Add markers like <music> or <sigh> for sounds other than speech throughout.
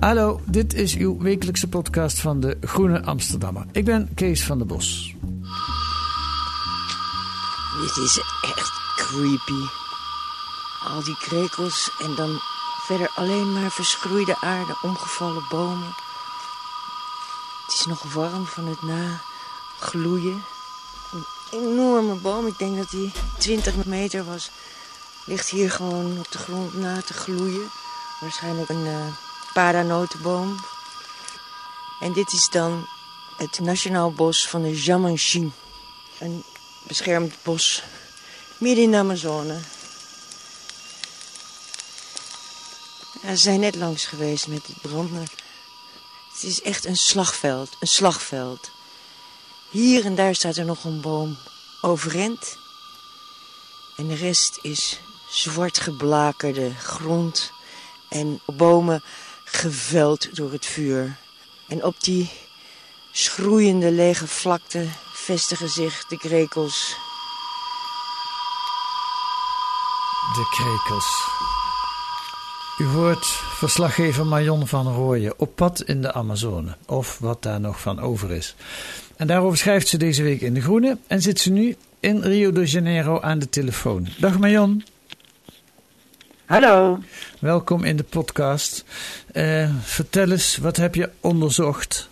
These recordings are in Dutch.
Hallo, dit is uw wekelijkse podcast van de Groene Amsterdammer. Ik ben Kees van der Bos. Dit is echt creepy. Al die krekels en dan verder alleen maar verschroeide aarde, omgevallen bomen. Het is nog warm van het nagloeien. Een enorme boom, ik denk dat die 20 meter was, ligt hier gewoon op de grond na te gloeien. Waarschijnlijk een uh, paranotenboom. En dit is dan het Nationaal Bos van de Jamanchine. Een beschermd bos midden in de Amazone. Ja, ze zijn net langs geweest met die branden. Het is echt een slagveld, een slagveld. Hier en daar staat er nog een boom overeind. En de rest is zwart geblakerde grond en bomen geveld door het vuur. En op die schroeiende lege vlakte vestigen zich de krekels. De krekels. U hoort verslaggever Marion van Rooyen op pad in de Amazone, of wat daar nog van over is. En daarover schrijft ze deze week in De Groene en zit ze nu in Rio de Janeiro aan de telefoon. Dag Marion. Hallo. Welkom in de podcast. Uh, vertel eens, wat heb je onderzocht?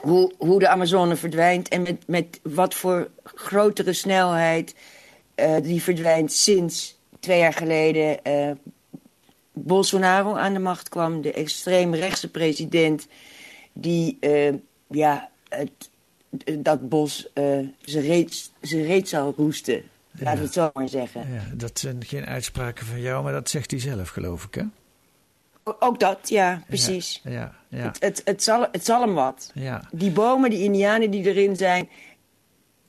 Hoe, hoe de Amazone verdwijnt en met, met wat voor grotere snelheid uh, die verdwijnt sinds twee jaar geleden uh, Bolsonaro aan de macht kwam. De extreemrechtse president die ja, het, dat bos ze reeds, ze reeds zou roesten. We het zo maar zeggen. Ja, dat zijn geen uitspraken van jou, maar dat zegt hij zelf, geloof ik, hè? Ook dat, ja, precies. Ja, ja, ja. Het, het, het, zal, het zal hem wat. Ja. Die bomen, die indianen die erin zijn...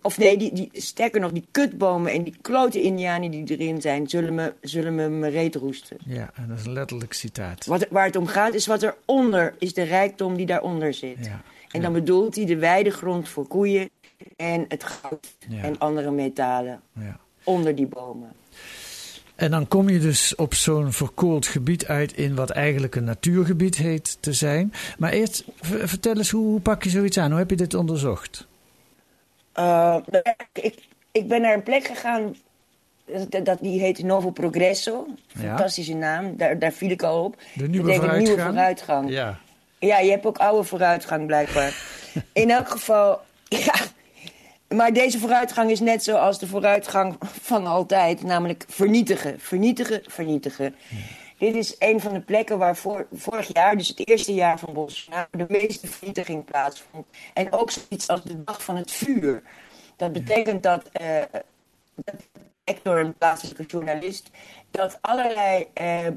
Of nee, die, die, sterker nog, die kutbomen en die klote indianen die erin zijn... zullen me, zullen me mijn reet roesten. Ja, en dat is een letterlijk citaat. Wat, waar het om gaat is wat eronder is de rijkdom die daaronder zit. Ja. En dan bedoelt hij de weidegrond voor koeien en het goud en andere metalen Ja. Onder die bomen. En dan kom je dus op zo'n verkoold gebied uit in wat eigenlijk een natuurgebied heet te zijn. Maar eerst vertel eens, hoe, hoe pak je zoiets aan? Hoe heb je dit onderzocht? Uh, ik, ik ben naar een plek gegaan, dat, dat, die heet Novo Progresso. Ja. Fantastische naam, daar, daar viel ik al op. De nieuwe Dat betekent nieuwe vooruitgang? vooruitgang. Ja. Ja, je hebt ook oude vooruitgang blijkbaar. <laughs> In elk geval, ja. Maar deze vooruitgang is net zoals de vooruitgang van altijd. Namelijk vernietigen, vernietigen, vernietigen. Dit is een van de plekken waar voor, vorig jaar, dus het eerste jaar van Bolsonaro, de meeste vernietiging plaatsvond. En ook zoiets als de dag van het vuur. Dat betekent dat, eh dat ik door een plaatselijke journalist, dat allerlei eh,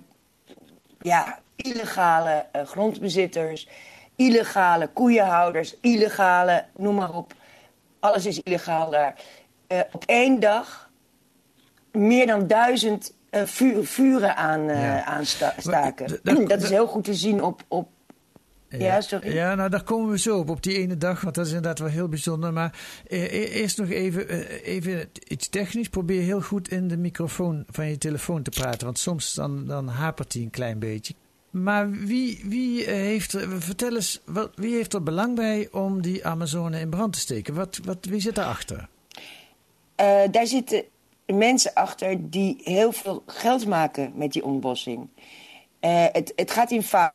ja, illegale eh, grondbezitters, illegale koeienhouders, illegale, noem maar op. Alles is illegaal daar. Eh, op één dag meer dan duizend eh, vu- vuren aan, eh, Ja. aanstaken. dat is heel goed te zien op... op Ja, sorry. Ja, nou daar komen we zo op, op die ene dag, want dat is inderdaad wel heel bijzonder. Maar eh, e- eerst nog even, eh, even iets technisch. Probeer heel goed in de microfoon van je telefoon te praten, want soms dan, dan hapert hij een klein beetje. Maar wie, wie eh, heeft er, vertel eens, wat, wie heeft er belang bij om die Amazone in brand te steken? Wat, wat, wie zit daarachter? Eh, daar zitten mensen achter die heel veel geld maken met die ontbossing. Eh, het, het gaat in fases.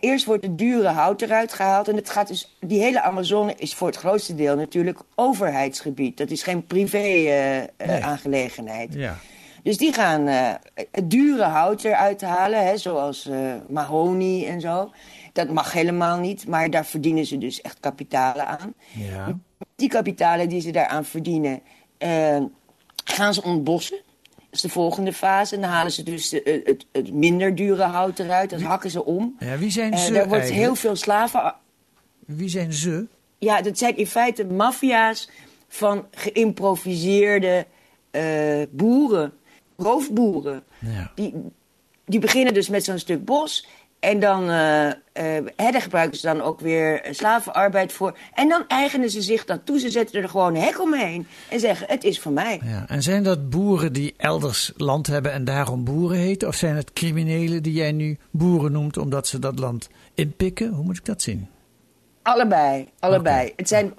Eerst wordt het dure hout eruit gehaald. En het gaat dus, die hele Amazone is voor het grootste deel natuurlijk overheidsgebied. Dat is geen Nee. privé-aangelegenheid. Ja, Dus die gaan eh, het dure hout eruit halen, hè, zoals eh, mahonie en zo. Dat mag helemaal niet, maar daar verdienen ze dus echt kapitalen aan. ja, Die kapitalen die ze daaraan verdienen, eh, gaan ze ontbossen. Dat is de volgende fase. En dan halen ze dus de- het, het minder dure hout eruit. Dat hakken ze om. ja. Wie zijn ze daar wordt eigenlijk? heel veel slaven... Wie zijn ze? Ja, dat zijn in feite maffia's van geïmproviseerde boeren. Roofboeren. Ja. Die, die beginnen dus met zo'n stuk bos. En dan uh, uh, gebruiken ze dan ook weer slavenarbeid voor. En dan eigenen ze zich dat toe. Ze zetten er gewoon een hek omheen en zeggen: Het is van mij. Ja, en zijn dat boeren die elders land hebben en daarom boeren heten? Of zijn het criminelen die jij nu boeren noemt omdat ze dat land inpikken? Hoe moet ik dat zien? Allebei, allebei. Okay. Het, zijn,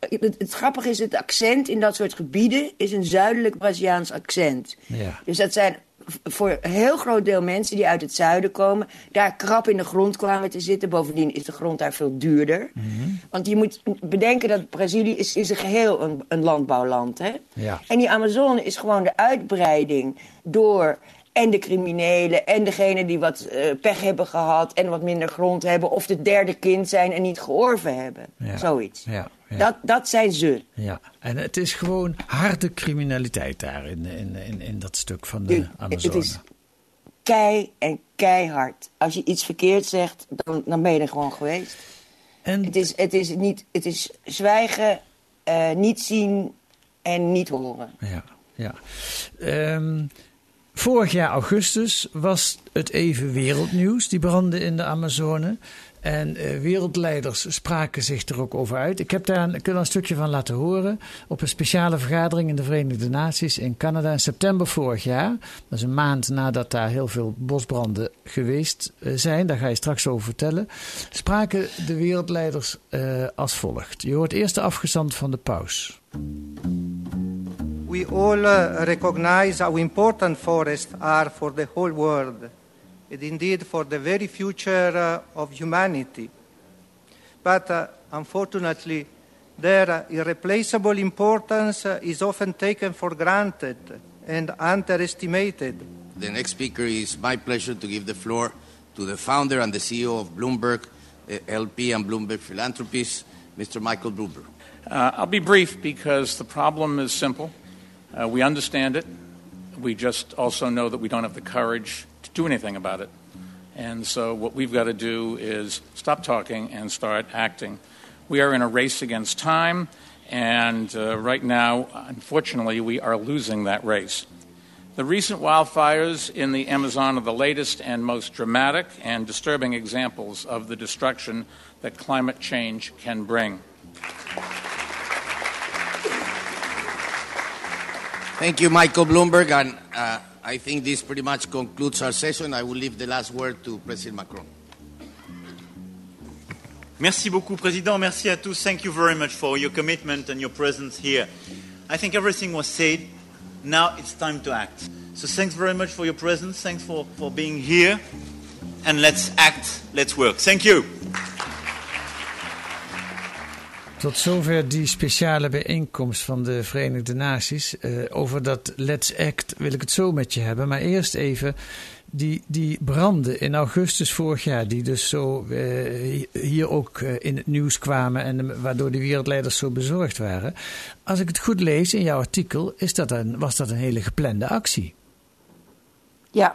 het, het, grappige is, het accent in dat soort gebieden is een zuidelijk Braziliaans accent. Ja. Dus dat zijn voor een heel groot deel mensen die uit het zuiden komen, daar krap in de grond kwamen te zitten. Bovendien is de grond daar veel duurder. Mm -hmm. Want je moet bedenken dat Brazilië is, is een geheel een, een landbouwland is. Ja. En die Amazone is gewoon de uitbreiding door en de criminelen en degenen die wat uh, pech hebben gehad en wat minder grond hebben. Of de derde kind zijn en niet georven hebben. Ja. Zoiets. Ja, ja. Dat, dat zijn ze. Ja, en het is gewoon harde criminaliteit daar in, in, in, in dat stuk van de, De- Amazone. Het is kei en keihard. Als je iets verkeerd zegt, dan, dan ben je er gewoon geweest. en Het is, het is, niet, het is zwijgen, eh, niet zien en niet horen. Ja, ja. Ehm, vorig jaar augustus was het even wereldnieuws, die branden in de Amazone. En eh, wereldleiders spraken zich er ook over uit. Ik heb daar een, een stukje van laten horen op een speciale vergadering in de Verenigde Naties in Canada in september vorig jaar. Dat is een maand nadat daar heel veel bosbranden geweest eh, zijn. Daar ga je straks over vertellen. Spraken de wereldleiders eh, als volgt. Je hoort eerst de afgestand van de paus. We all uh, recognize how important forests are for the whole world, and indeed for the very future uh, of humanity. But uh, unfortunately, their irreplaceable importance uh, is often taken for granted and underestimated. The next speaker is my pleasure to give the floor to the founder and the CEO of Bloomberg uh, LP and Bloomberg Philanthropies, Mr. Michael Bloomberg. Uh, I'll be brief because the problem is simple. Uh, we understand it. We just also know that we don't have the courage to do anything about it. And so, what we've got to do is stop talking and start acting. We are in a race against time, and uh, right now, unfortunately, we are losing that race. The recent wildfires in the Amazon are the latest and most dramatic and disturbing examples of the destruction that climate change can bring. Thank you, Michael Bloomberg. And uh, I think this pretty much concludes our session. I will leave the last word to President Macron. Merci beaucoup, Président. Merci à tous. Thank you very much for your commitment and your presence here. I think everything was said. Now it's time to act. So thanks very much for your presence. Thanks for, for being here. And let's act. Let's work. Thank you. Tot zover die speciale bijeenkomst van de Verenigde Naties. Eh, over dat Let's Act wil ik het zo met je hebben. Maar eerst even die, die branden in augustus vorig jaar, die dus zo eh, hier ook eh, in het nieuws kwamen en waardoor de wereldleiders zo bezorgd waren. Als ik het goed lees in jouw artikel, is dat een, was dat een hele geplande actie. Ja,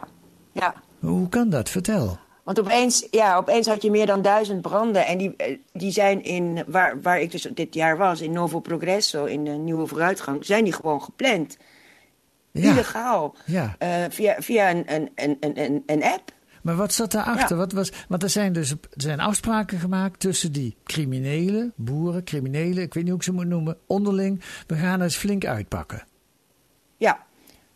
ja. Hoe kan dat? Vertel. Want opeens, ja, opeens had je meer dan duizend branden. En die, eh, die zijn in, waar, waar ik dus dit jaar was, in Novo Progresso, in de Nieuwe Vooruitgang, zijn die gewoon gepland. Ja, Illegaal. ja. Eh, via via een, een, een, een, een app. Maar wat zat daarachter? Ja. Wat was, want er zijn dus er zijn afspraken gemaakt tussen die criminelen, boeren, criminelen, ik weet niet hoe ik ze moet noemen, onderling. We gaan eens flink uitpakken. Ja,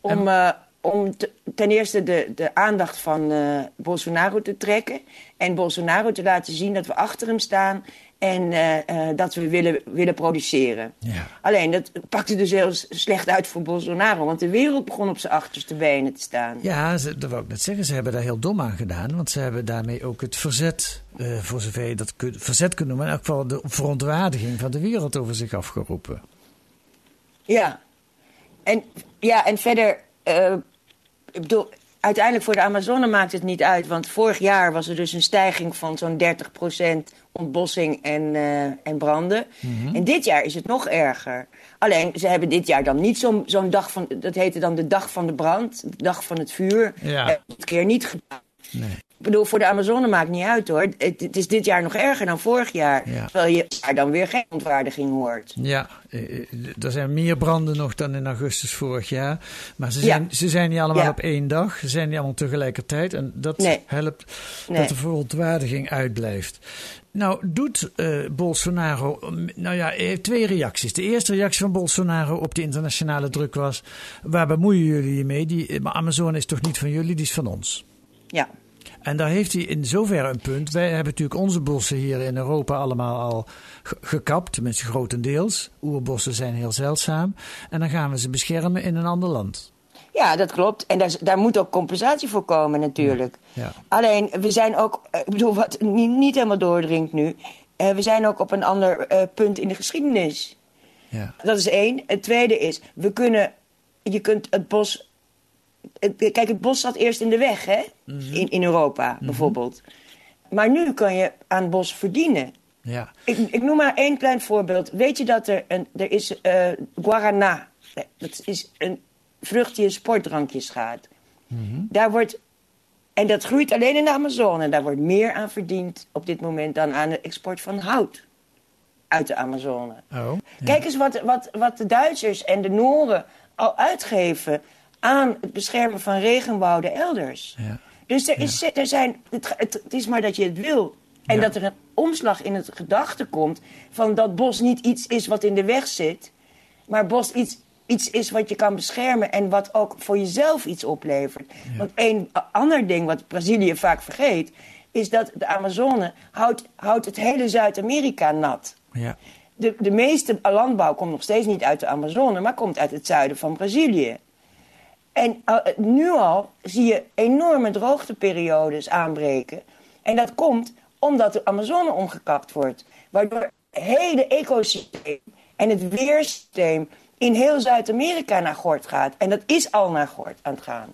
om, eh, om te- ten eerste de, de aandacht van eh, Bolsonaro te trekken. En Bolsonaro te laten zien dat we achter hem staan en eh, eh, dat we willen, willen produceren. Ja. Alleen, dat pakte dus heel slecht uit voor Bolsonaro, want de wereld begon op zijn achterste benen te staan. Ja, ze, dat wou ik net zeggen. Ze hebben daar heel dom aan gedaan. Want ze hebben daarmee ook het verzet, voor zover je dat kun, verzet kunt noemen, in elk geval de verontwaardiging van de wereld over zich afgeroepen. Ja. En, ja, en verder, ik bedoel, uiteindelijk voor de Amazone maakt het niet uit. Want vorig jaar was er dus een stijging van zo'n 30% ontbossing en, eh, en branden. En dit jaar is het nog erger. Alleen, ze hebben dit jaar dan niet zo'n zo'n dag van, dat heette dan de dag van de brand, de dag van het vuur. Ja. Eh, keer niet gedaan. Nee. Ik bedoel, voor de Amazone maakt niet uit hoor. Het, het is dit jaar nog erger dan vorig jaar. Ja. Terwijl je daar dan weer geen ontwaardiging hoort. Ja, eh, eh, er zijn meer branden nog dan in augustus vorig jaar. Maar ze zijn, Ja. ze zijn niet allemaal Ja. op één dag. Ze zijn niet allemaal tegelijkertijd. En dat Nee. helpt Nee. dat de verontwaardiging uitblijft. Nou, doet eh, Bolsonaro. Nou ja, hij heeft twee reacties. De eerste reactie van Bolsonaro op de internationale druk was: waar bemoeien jullie je mee? Die, maar Amazon is toch niet van jullie, die is van ons. Ja. En daar heeft hij in zoverre een punt. Wij hebben natuurlijk onze bossen hier in Europa allemaal al ge- gekapt, tenminste grotendeels. Oerbossen zijn heel zeldzaam. En dan gaan we ze beschermen in een ander land. Ja, dat klopt. En daar, daar moet ook compensatie voor komen natuurlijk. Ja. Alleen, we zijn ook, eh, ik bedoel, wat niet, niet helemaal doordringt nu. eh, we zijn ook op een ander eh, punt in de geschiedenis. Ja. Dat is één. Het tweede is, we kunnen, je kunt het bos. Het- kijk, het bos zat eerst in de weg, hè? In, in Europa bijvoorbeeld. Maar nu kan je aan het bos verdienen. Ja. Ik, ik noem maar één klein voorbeeld. Weet je dat er, een, er is eh guarana. Dat is een vrucht die in sportdrankjes gaat. Daar wordt, en dat groeit alleen in de Amazone. En daar wordt meer aan verdiend op dit moment dan aan de export van hout uit de Amazone. Oh. ja. Kijk eens wat, wat, wat de Duitsers en de Noren al uitgeven aan het beschermen van regenwouden elders. Ja. Dus er is, er zijn, het, het, het is maar dat je het wil. En Ja. dat er een omslag in het gedachte komt van dat bos niet iets is wat in de weg zit, maar bos iets, iets is wat je kan beschermen en wat ook voor jezelf iets oplevert. Want een ander ding wat Brazilië vaak vergeet, is dat de Amazone houdt, houdt het hele Zuid-Amerika nat. Ja. De, de meeste landbouw komt nog steeds niet uit de Amazone, maar komt uit het zuiden van Brazilië. En eh, nu al zie je enorme droogteperiodes aanbreken. En dat komt omdat de Amazone omgekapt wordt. Waardoor het hele ecosysteem en het weersysteem in heel Zuid-Amerika naar gort gaat. En dat is al naar gort aan het gaan.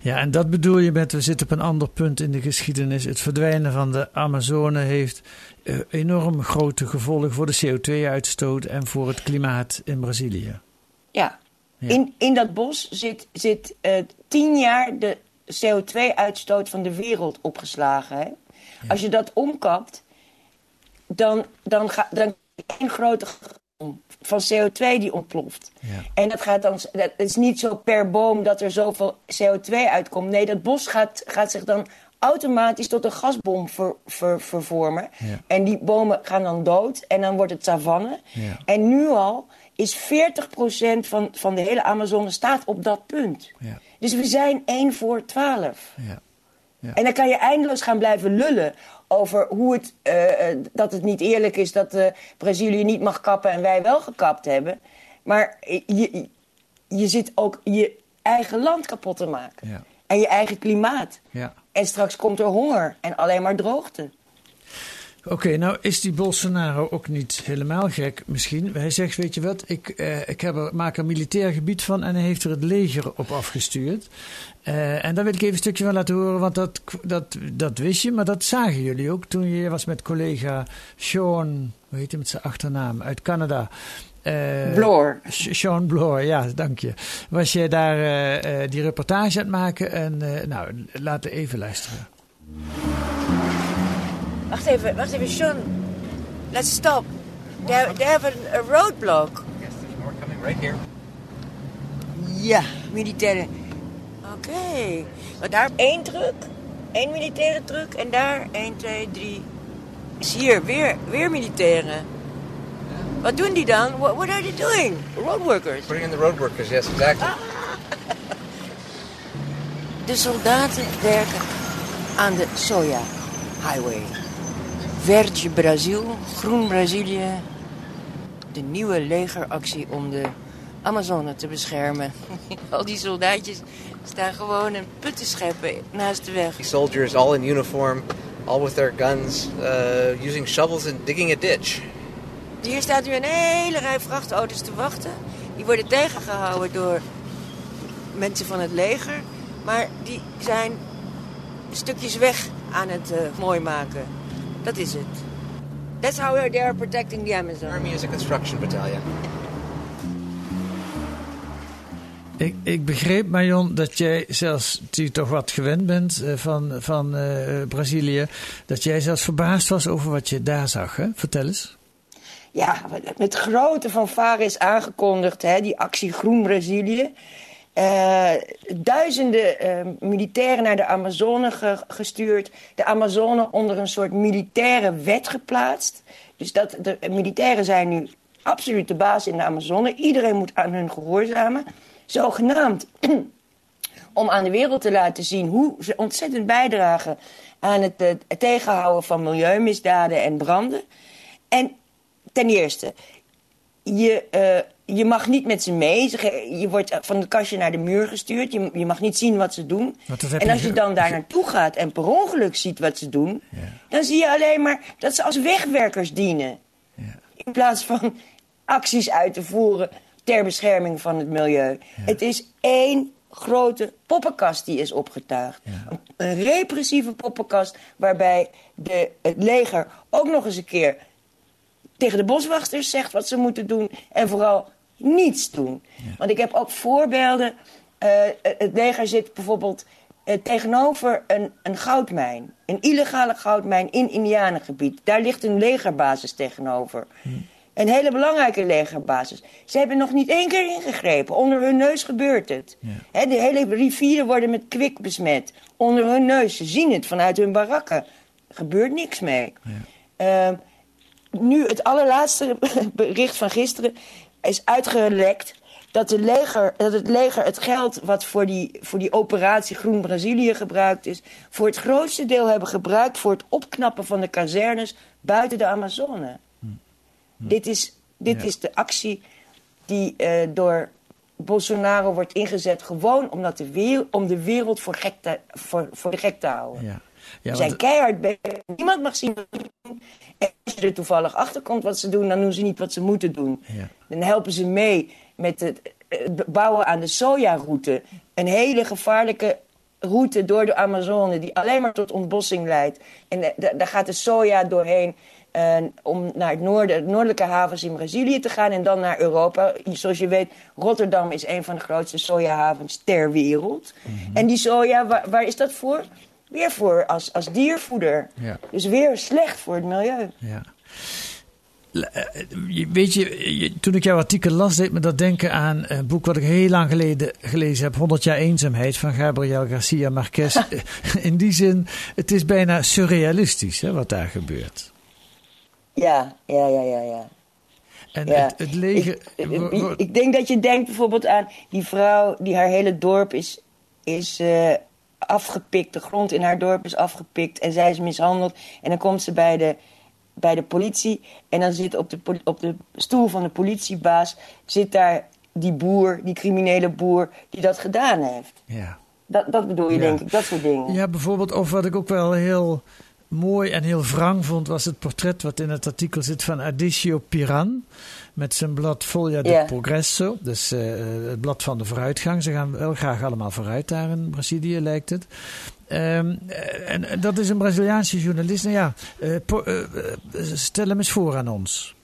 Ja, en dat bedoel je met, we zitten op een ander punt in de geschiedenis. Het verdwijnen van de Amazone heeft eh, enorm grote gevolgen voor de CO2-uitstoot en voor het klimaat in Brazilië. Ja. Ja. In, in dat bos zit, zit eh, tien jaar de CO2-uitstoot van de wereld opgeslagen. Hè? Als je dat omkapt, dan, dan, ga, dan krijg je één grote van CO2 die ontploft. Ja. En dat gaat dan, dat is niet zo per boom dat er zoveel CO2 uitkomt. Nee, dat bos gaat, gaat zich dan automatisch tot een gasbom ver, ver- vervormen. Ja. En die bomen gaan dan dood en dan wordt het savanne. En nu al is 40% van, van de hele Amazone staat op dat punt. Ja. Dus we zijn 1 voor 12. Ja. En dan kan je eindeloos gaan blijven lullen over hoe het, eh, eh, dat het niet eerlijk is dat eh, Brazilië niet mag kappen en wij wel gekapt hebben. Maar je, je zit ook je eigen land kapot te maken. Ja. En je eigen klimaat. Ja. En straks komt er honger en alleen maar droogte. Oké, nou is die Bolsonaro ook niet helemaal gek misschien. Hij zegt, weet je wat, ik, eh, ik heb er, maak er militair gebied van en hij heeft er het leger op afgestuurd. Eh, en daar wil ik even een stukje van laten horen, want dat, dat, dat wist je, maar dat zagen jullie ook toen je was met collega Sean, hoe heet hij met zijn achternaam, uit Canada. Eh, Bloor. Sean Bloor, ja, dank je. Was jij daar die reportage aan het maken? En nou, laten we even luisteren. Wacht even, wacht even, Sean. Let's stop. They, they have a, a roadblock. Yes, there's more coming right here. Ja, militairen. Oké. Want daar één truck, één militaire truck en daar 1, 2, 3. Is hier weer, weer militairen. Wat doen die dan? What, what are they doing? Roadworkers. Putting in the road workers, yes, exactly. De soldaten werken aan de Soja Highway. Verde Brazil, Groen Brazilië. De nieuwe legeractie om de Amazone te beschermen. <laughs> Al die soldaatjes staan gewoon een put te scheppen naast de weg. Soldiers all in uniform, all with their guns, uh, using shovels and digging a ditch. Hier staat nu een hele rij vrachtauto's te wachten. Die worden tegengehouden door mensen van het leger. Maar die zijn stukjes weg aan het eh, mooi maken. Dat is het. That's how they are protecting the Amazon. Army is a construction battalion. Ik, ik begreep, Marion, dat jij zelfs, die toch wat gewend bent uh, van, van uh, Brazilië, dat jij zelfs verbaasd was over wat je daar zag. Hè? Vertel eens. Ja, met grote fanfare is aangekondigd, hè, die actie Groen Brazilië. Uh, duizenden uh, militairen naar de Amazone ge gestuurd. De Amazone onder een soort militaire wet geplaatst. Dus dat, de militairen zijn nu absoluut de baas in de Amazone. Iedereen moet aan hun gehoorzamen. Zogenaamd <clears throat> om aan de wereld te laten zien hoe ze ontzettend bijdragen aan het, het tegenhouden van milieumisdaden en branden. En ten eerste, je, je mag niet met ze mee. Je wordt van het kastje naar de muur gestuurd. Je, je mag niet zien wat ze doen. En als je dan daar <laughs> naartoe gaat en per ongeluk ziet wat ze doen... Ja. dan zie je alleen maar dat ze als wegwerkers dienen. Ja. In plaats van acties uit te voeren ter bescherming van het milieu. Ja. Het is één grote poppenkast die is opgetuigd. Een, een, repressieve poppenkast waarbij de, het leger ook nog eens een keer tegen de boswachters zegt wat ze moeten doen en vooral niets doen. Want ik heb ook voorbeelden. Uh, het leger zit bijvoorbeeld uh, tegenover een, een goudmijn. Een illegale goudmijn in Indianengebied. Daar ligt een legerbasis tegenover. Hm. Een hele belangrijke legerbasis. Ze hebben nog niet één keer ingegrepen. Onder hun neus gebeurt het. Ja. de hele rivieren worden met kwik besmet. Onder hun neus. Ze zien het vanuit hun barakken. Er gebeurt niks mee. Ja. Uh, nu het allerlaatste <laughs> bericht van gisteren is uitgelekt dat, de leger, dat het leger het geld wat voor die, voor die operatie Groen Brazilië gebruikt is, voor het grootste deel hebben gebruikt voor het opknappen van de kazernes buiten de Amazone. Hm. Hm. Dit, is, dit is de actie die uh, door Bolsonaro wordt ingezet, gewoon omdat de wereld, om de wereld voor, gek te, voor, voor de gek te houden. Ja. Ja, Ze zijn keihard bezig. Niemand mag zien wat ze doen. En als je er toevallig achter komt wat ze doen, dan doen ze niet wat ze moeten doen. Ja. Dan helpen ze mee met het bouwen aan de sojaroute. Een hele gevaarlijke route door de Amazone die alleen maar tot ontbossing leidt. En daar gaat de soja doorheen. Uh, om naar het noorden, noordelijke havens in Brazilië te gaan en dan naar Europa. Zoals je weet, Rotterdam is een van de grootste sojahavens ter wereld. Mm -hmm. En die soja, waar, waar, is dat voor? Weer voor als, als diervoeder. Ja. Dus weer slecht voor het milieu. Ja. Eh, weet je, toen ik jouw artikel las, deed me dat denken aan een boek wat ik heel lang geleden gelezen heb: 100 jaar eenzaamheid van Gabriel Garcia Marquez. <laughs> <laughs> In die zin, het is bijna surrealistisch hè, wat daar gebeurt. Ja, ja, ja, ja, ja. En ja. Het, het, leger. Ik, ik, denk dat je denkt bijvoorbeeld aan die vrouw die haar hele dorp is, is uh, afgepikt. De grond in haar dorp is afgepikt en zij is mishandeld. En dan komt ze bij de, bij de politie en dan zit op de, op de stoel van de politiebaas... zit daar die boer, die criminele boer, die dat gedaan heeft. Ja. Dat, dat bedoel je, denk ik, dat soort dingen. Ja, bijvoorbeeld, of wat ik ook wel heel mooi en heel wrang vond, was het portret wat in het artikel zit van Adicio Piran. Met zijn blad Folia de Progresso, dus uh, het blad van de vooruitgang. Ze gaan wel graag allemaal vooruit daar in Brazilië, lijkt het. Um, en dat is een Braziliaanse journalist. Nou ja, uh, uh, stel hem eens voor aan ons.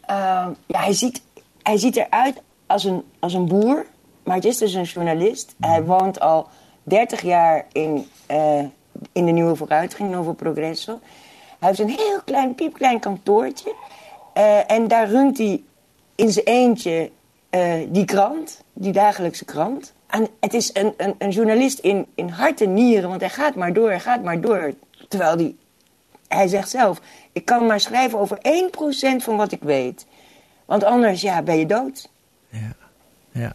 Ehm, ja, hij ziet, hij ziet eruit als een, als een boer, maar het is dus een journalist. Hij woont al 30 jaar in in de nieuwe vooruitgang, Novo Progresso. Hij heeft een heel klein, piepklein kantoortje. Uh, en daar runt hij in zijn eentje uh, die krant, die dagelijkse krant. En het is een, een, een, journalist in, in hart en nieren, want hij gaat maar door, hij gaat maar door. Terwijl die, hij zegt zelf, ik kan maar schrijven over 1% van wat ik weet. Want anders ja, ben je dood. Ja. Ja,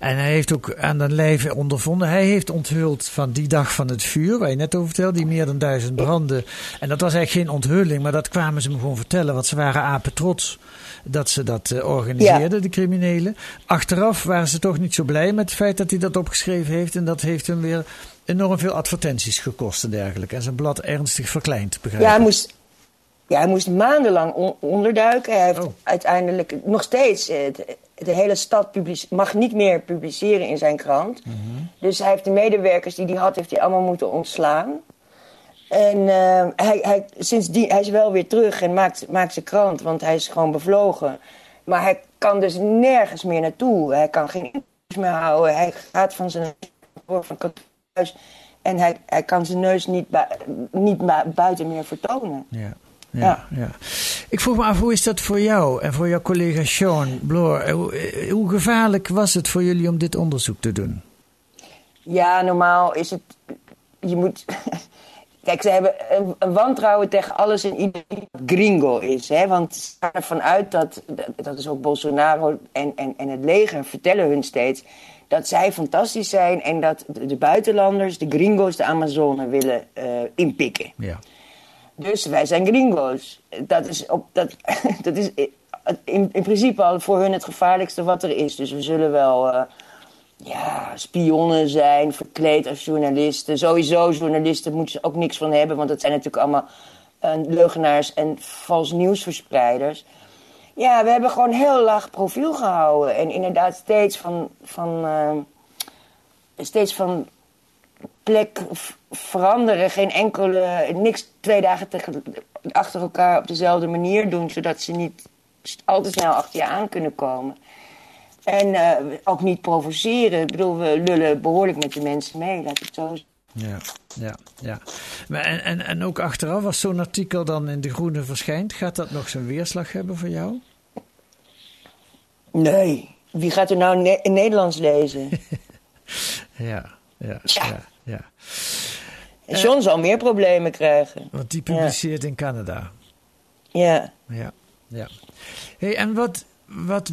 en hij heeft ook aan de lijve ondervonden. Hij heeft onthuld van die dag van het vuur, waar je net over vertelde, die meer dan duizend branden. En dat was eigenlijk geen onthulling, maar dat kwamen ze me gewoon vertellen, want ze waren apen trots dat ze dat uh, organiseerden, de criminelen. Achteraf waren ze toch niet zo blij met het feit dat hij dat opgeschreven heeft. En dat heeft hem weer enorm veel advertenties gekost en dergelijke. En zijn blad ernstig verkleind, begrijp Ja, hij moest, ja, hij moest maandenlang onderduiken. Hij heeft oh. uiteindelijk nog steeds. Uh, de hele stad mag niet meer publiceren in zijn krant. Mhm. Dus hij heeft de medewerkers die hij had, heeft hij allemaal moeten ontslaan. En uh, hij, hij, sindsdien, hij is wel weer terug en maakt, maakt zijn krant, want hij is gewoon bevlogen. Maar hij kan dus nergens meer naartoe. Hij kan geen meer houden. Hij gaat van zijn kantoor van thuis en hij, hij kan zijn neus niet, niet buiten meer vertonen. Ja. Ja, ja. Ik vroeg me af, hoe is dat voor jou en voor jouw collega Sean Bloor? Hoe, hoe gevaarlijk was het voor jullie om dit onderzoek te doen? Ja, normaal is het. Je moet. <laughs> Kijk, ze hebben een, wantrouwen tegen alles en iedereen gringo is. Hè? Want ze gaan ervan uit dat, dat is ook Bolsonaro en, en, en het leger vertellen hun steeds... dat zij fantastisch zijn en dat de, buitenlanders, de gringo's, de Amazone willen uh, inpikken. Ja. Dus wij zijn gringo's. Dat is, op, dat, <laughs> dat is in, in principe al voor hun het gevaarlijkste wat er is. Dus we zullen wel... Uh, ja, spionnen zijn, verkleed als journalisten. Sowieso, journalisten moeten ze ook niks van hebben, want dat zijn natuurlijk allemaal uh, leugenaars en vals nieuwsverspreiders. Ja, we hebben gewoon heel laag profiel gehouden. En inderdaad steeds van, van, uh, steeds van plek veranderen. Geen enkele, niks twee dagen achter elkaar op dezelfde manier doen, zodat ze niet al te snel achter je aan kunnen komen. En uh, ook niet provoceren. Ik bedoel, we lullen behoorlijk met de mensen mee, laat ik het zo zeggen. Ja, ja, ja. Maar en, en, en ook achteraf, als zo'n artikel dan in De Groene verschijnt, gaat dat nog zijn weerslag hebben voor jou? Nee. Wie gaat er nou in Nederlands lezen? <laughs> ja, ja, ja. ja, En John zal meer problemen krijgen. Want die publiceert in Canada. Ja. Ja, ja. Hey, en wat, wat,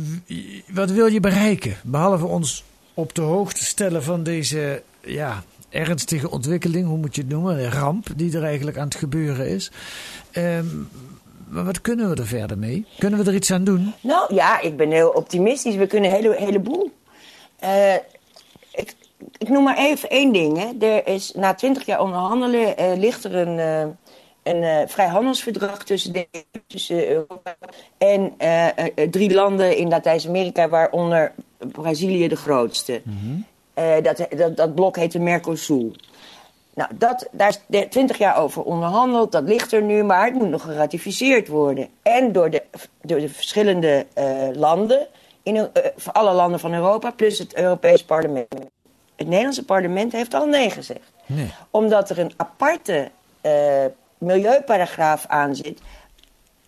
wat wil je bereiken? Behalve ons op de hoogte stellen van deze ja, ernstige ontwikkeling, hoe moet je het noemen? Ramp die er eigenlijk aan het gebeuren is. Ehm, maar wat kunnen we er verder mee? Kunnen we er iets aan doen? Nou ja, ik ben heel optimistisch. We kunnen een hele, heleboel. Uh, ik, noem maar even één ding. Hè. Er is, na twintig jaar onderhandelen uh, ligt er een, uh, een uh, vrijhandelsverdrag tussen, de, tussen Europa en uh, drie landen in Latijns-Amerika, waaronder Brazilië de grootste. Mm -hmm. dat, dat, dat blok heet de Mercosur. Nou, dat, daar is twintig jaar over onderhandeld, dat ligt er nu, maar het moet nog geratificeerd worden. En door de, door de verschillende landen, in, voor alle landen van Europa, plus het Europees Parlement. Het Nederlandse parlement heeft al nee gezegd. Nee. Omdat er een aparte milieuparagraaf aan zit.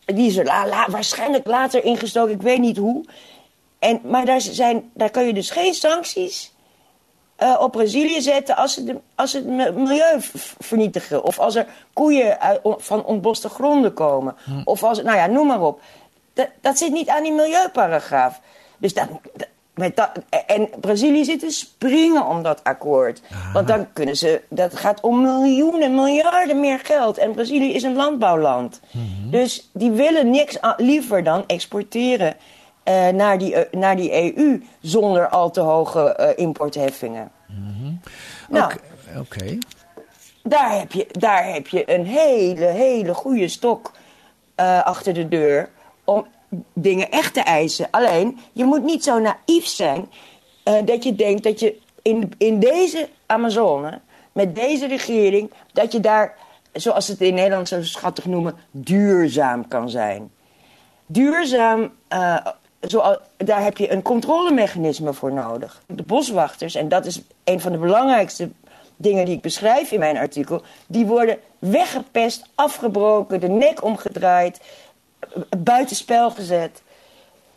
Die is er la, la, waarschijnlijk later ingestoken, ik weet niet hoe. En, maar daar, zijn, daar kun je dus geen sancties uh, op Brazilië zetten als ze, de, als ze het milieu vernietigen. Of als er koeien uit, van ontboste gronden komen. Hm. Of als, nou ja, noem maar op. Dat, dat zit niet aan die milieuparagraaf. Dus dat, met dat, en Brazilië zit te springen om dat akkoord. Want dan kunnen ze. Dat gaat om miljoenen, miljarden meer geld. En Brazilië is een landbouwland. Mhm. Dus die willen niks liever dan exporteren uh, naar, die, uh, naar die EU zonder al te hoge uh, importheffingen. Mm nou, Oké. Okay. Daar, heb je, daar heb je een hele, hele goede stok achter de deur. Om dingen echt te eisen. Alleen, je moet niet zo naïef zijn uh, dat je denkt dat je in, in deze Amazone, met deze regering, dat je daar, zoals het in Nederland zo schattig noemen, duurzaam kan zijn. Duurzaam, zoals, daar heb je een controlemechanisme voor nodig. De boswachters, en dat is een van de belangrijkste dingen die ik beschrijf in mijn artikel, die worden weggepest, afgebroken, de nek omgedraaid buitenspel gezet.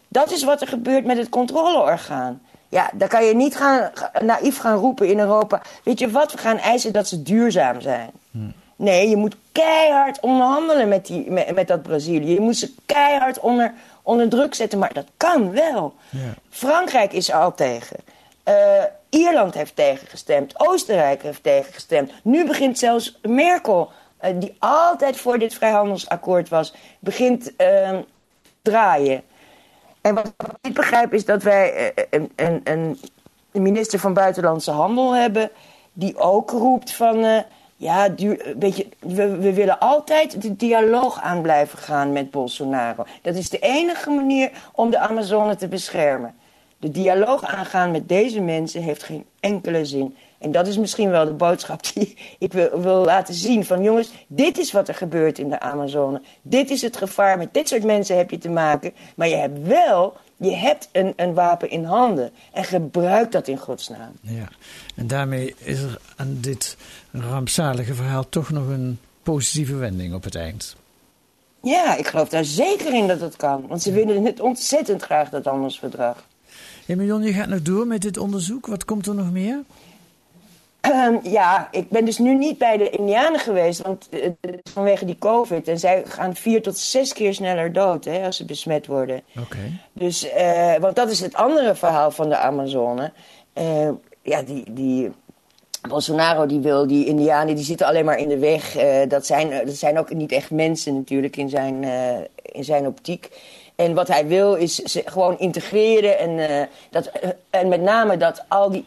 Dat is wat er gebeurt met het controleorgaan. Ja, dan kan je niet gaan, naïef gaan roepen in Europa. Weet je wat, we gaan eisen dat ze duurzaam zijn. Hm. Nee, je moet keihard onderhandelen met, die, met, met, dat Brazilië. Je moet ze keihard onder, onder druk zetten, maar dat kan wel. Ja. Frankrijk is er al tegen. Uh, Ierland heeft tegengestemd. Oostenrijk heeft tegengestemd. Nu begint zelfs Merkel die altijd voor dit vrijhandelsakkoord was, begint uh, draaien. En wat ik niet begrijp is dat wij uh, een, een, een, minister van Buitenlandse Handel hebben, die ook roept van. ja, weet je, we, we willen altijd de dialoog aan blijven gaan met Bolsonaro. Dat is de enige manier om de Amazone te beschermen. De dialoog aangaan met deze mensen heeft geen enkele zin. En dat is misschien wel de boodschap <laughs> die ik wil, wil, laten zien. Van jongens, dit is wat er gebeurt in de Amazone. Dit is het gevaar. Met dit soort mensen heb je te maken. Maar je hebt wel Je hebt een, een wapen in handen en gebruik dat in godsnaam. Ja, en daarmee is er aan dit rampzalige verhaal toch nog een positieve wending op het eind. Ja, ik geloof daar zeker in dat het kan. Want ze willen het ontzettend graag, dat handelsverdrag. Hey Marion, je gaat nog door met dit onderzoek. Wat komt er nog meer? Ehm, ja, ik ben dus nu niet bij de Indianen geweest, want eh, vanwege die COVID. En zij gaan vier tot zes keer sneller dood hè, als ze besmet worden. Oké. Dus, eh, want dat is het andere verhaal van de Amazone. Eh, ja, die, die Bolsonaro die wil, die Indianen, die zitten alleen maar in de weg. Dat, zijn, dat zijn ook niet echt mensen natuurlijk in zijn, in zijn optiek. En wat hij wil is ze gewoon integreren en, dat, en met name dat al die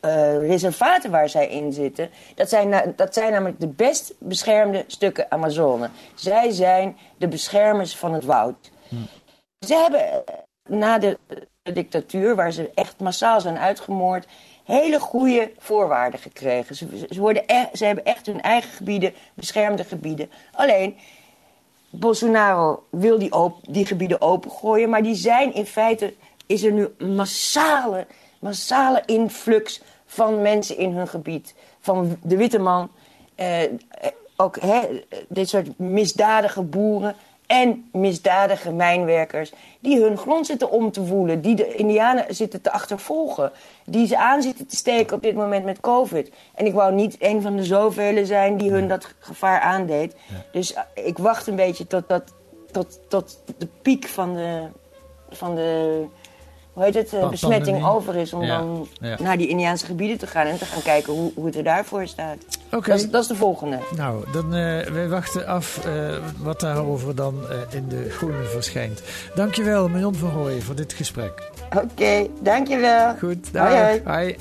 eh, reservaten waar zij in zitten, dat zijn, dat zijn namelijk de best beschermde stukken Amazone. Zij zijn de beschermers van het woud. Ze hebben eh, na de, de dictatuur, waar ze echt massaal zijn uitgemoord, hele goede voorwaarden gekregen. Ze, ze, worden e- ze hebben echt hun eigen gebieden, beschermde gebieden. Alleen, Bolsonaro wil die, op, die gebieden opengooien, maar die zijn in feite, is er nu massale, massale influx van mensen in hun gebied. Van de witte man, eh, ook hè, dit soort misdadige boeren en misdadige mijnwerkers die hun grond zitten om te woelen, die de indianen zitten te achtervolgen, die ze aan zitten te steken op dit moment met covid. En ik wou niet een van de zoveel zijn die hun dat gevaar aandeed. Dus eh, ik wacht een beetje tot, dat, tot, tot de piek van de, van de hoe heet het, eh, besmetting pandemie. over is om Ja, dan ja. naar die Indiaanse gebieden te gaan en te gaan kijken hoe, hoe het er daarvoor staat. Oké. Dat, is, dat is de volgende. Nou, dan eh wij wachten af eh, wat daarover dan in de groene verschijnt. Dankjewel, Marion van Rooyen, voor dit gesprek. Oké, dankjewel. Goed, Hoi, dag. hoi. Hoi.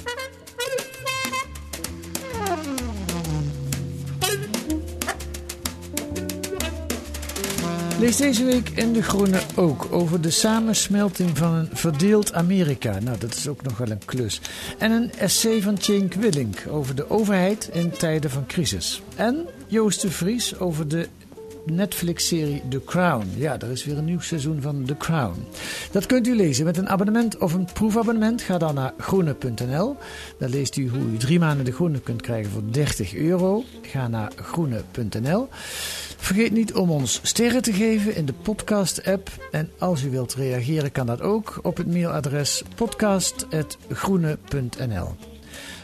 Lees deze week in De Groene ook over de samensmelting van een verdeeld Amerika. Nou, dat is ook nog wel een klus. En een essay van Cenk Willink over de overheid in tijden van crisis. En Joost de Vries over de Netflix-serie The Crown. Ja, er is weer een nieuw seizoen van The Crown. Dat kunt u lezen met een abonnement of een proefabonnement. Ga dan naar groene.nl. Daar leest u hoe u drie maanden de groene kunt krijgen voor 30 euro. Ga naar groene.nl. Vergeet niet om ons sterren te geven in de podcast-app. En als u wilt reageren, kan dat ook op het mailadres podcast.groene.nl.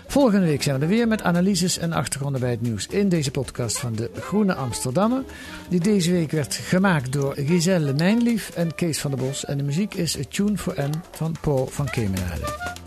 Volgende week zijn we er weer met analyses en achtergronden bij het nieuws in deze podcast van de Groene Amsterdammer. Die deze week werd gemaakt door Giselle Mijnlief en Kees van der Bos. En de muziek is A Tune for N van Paul van Kemenade.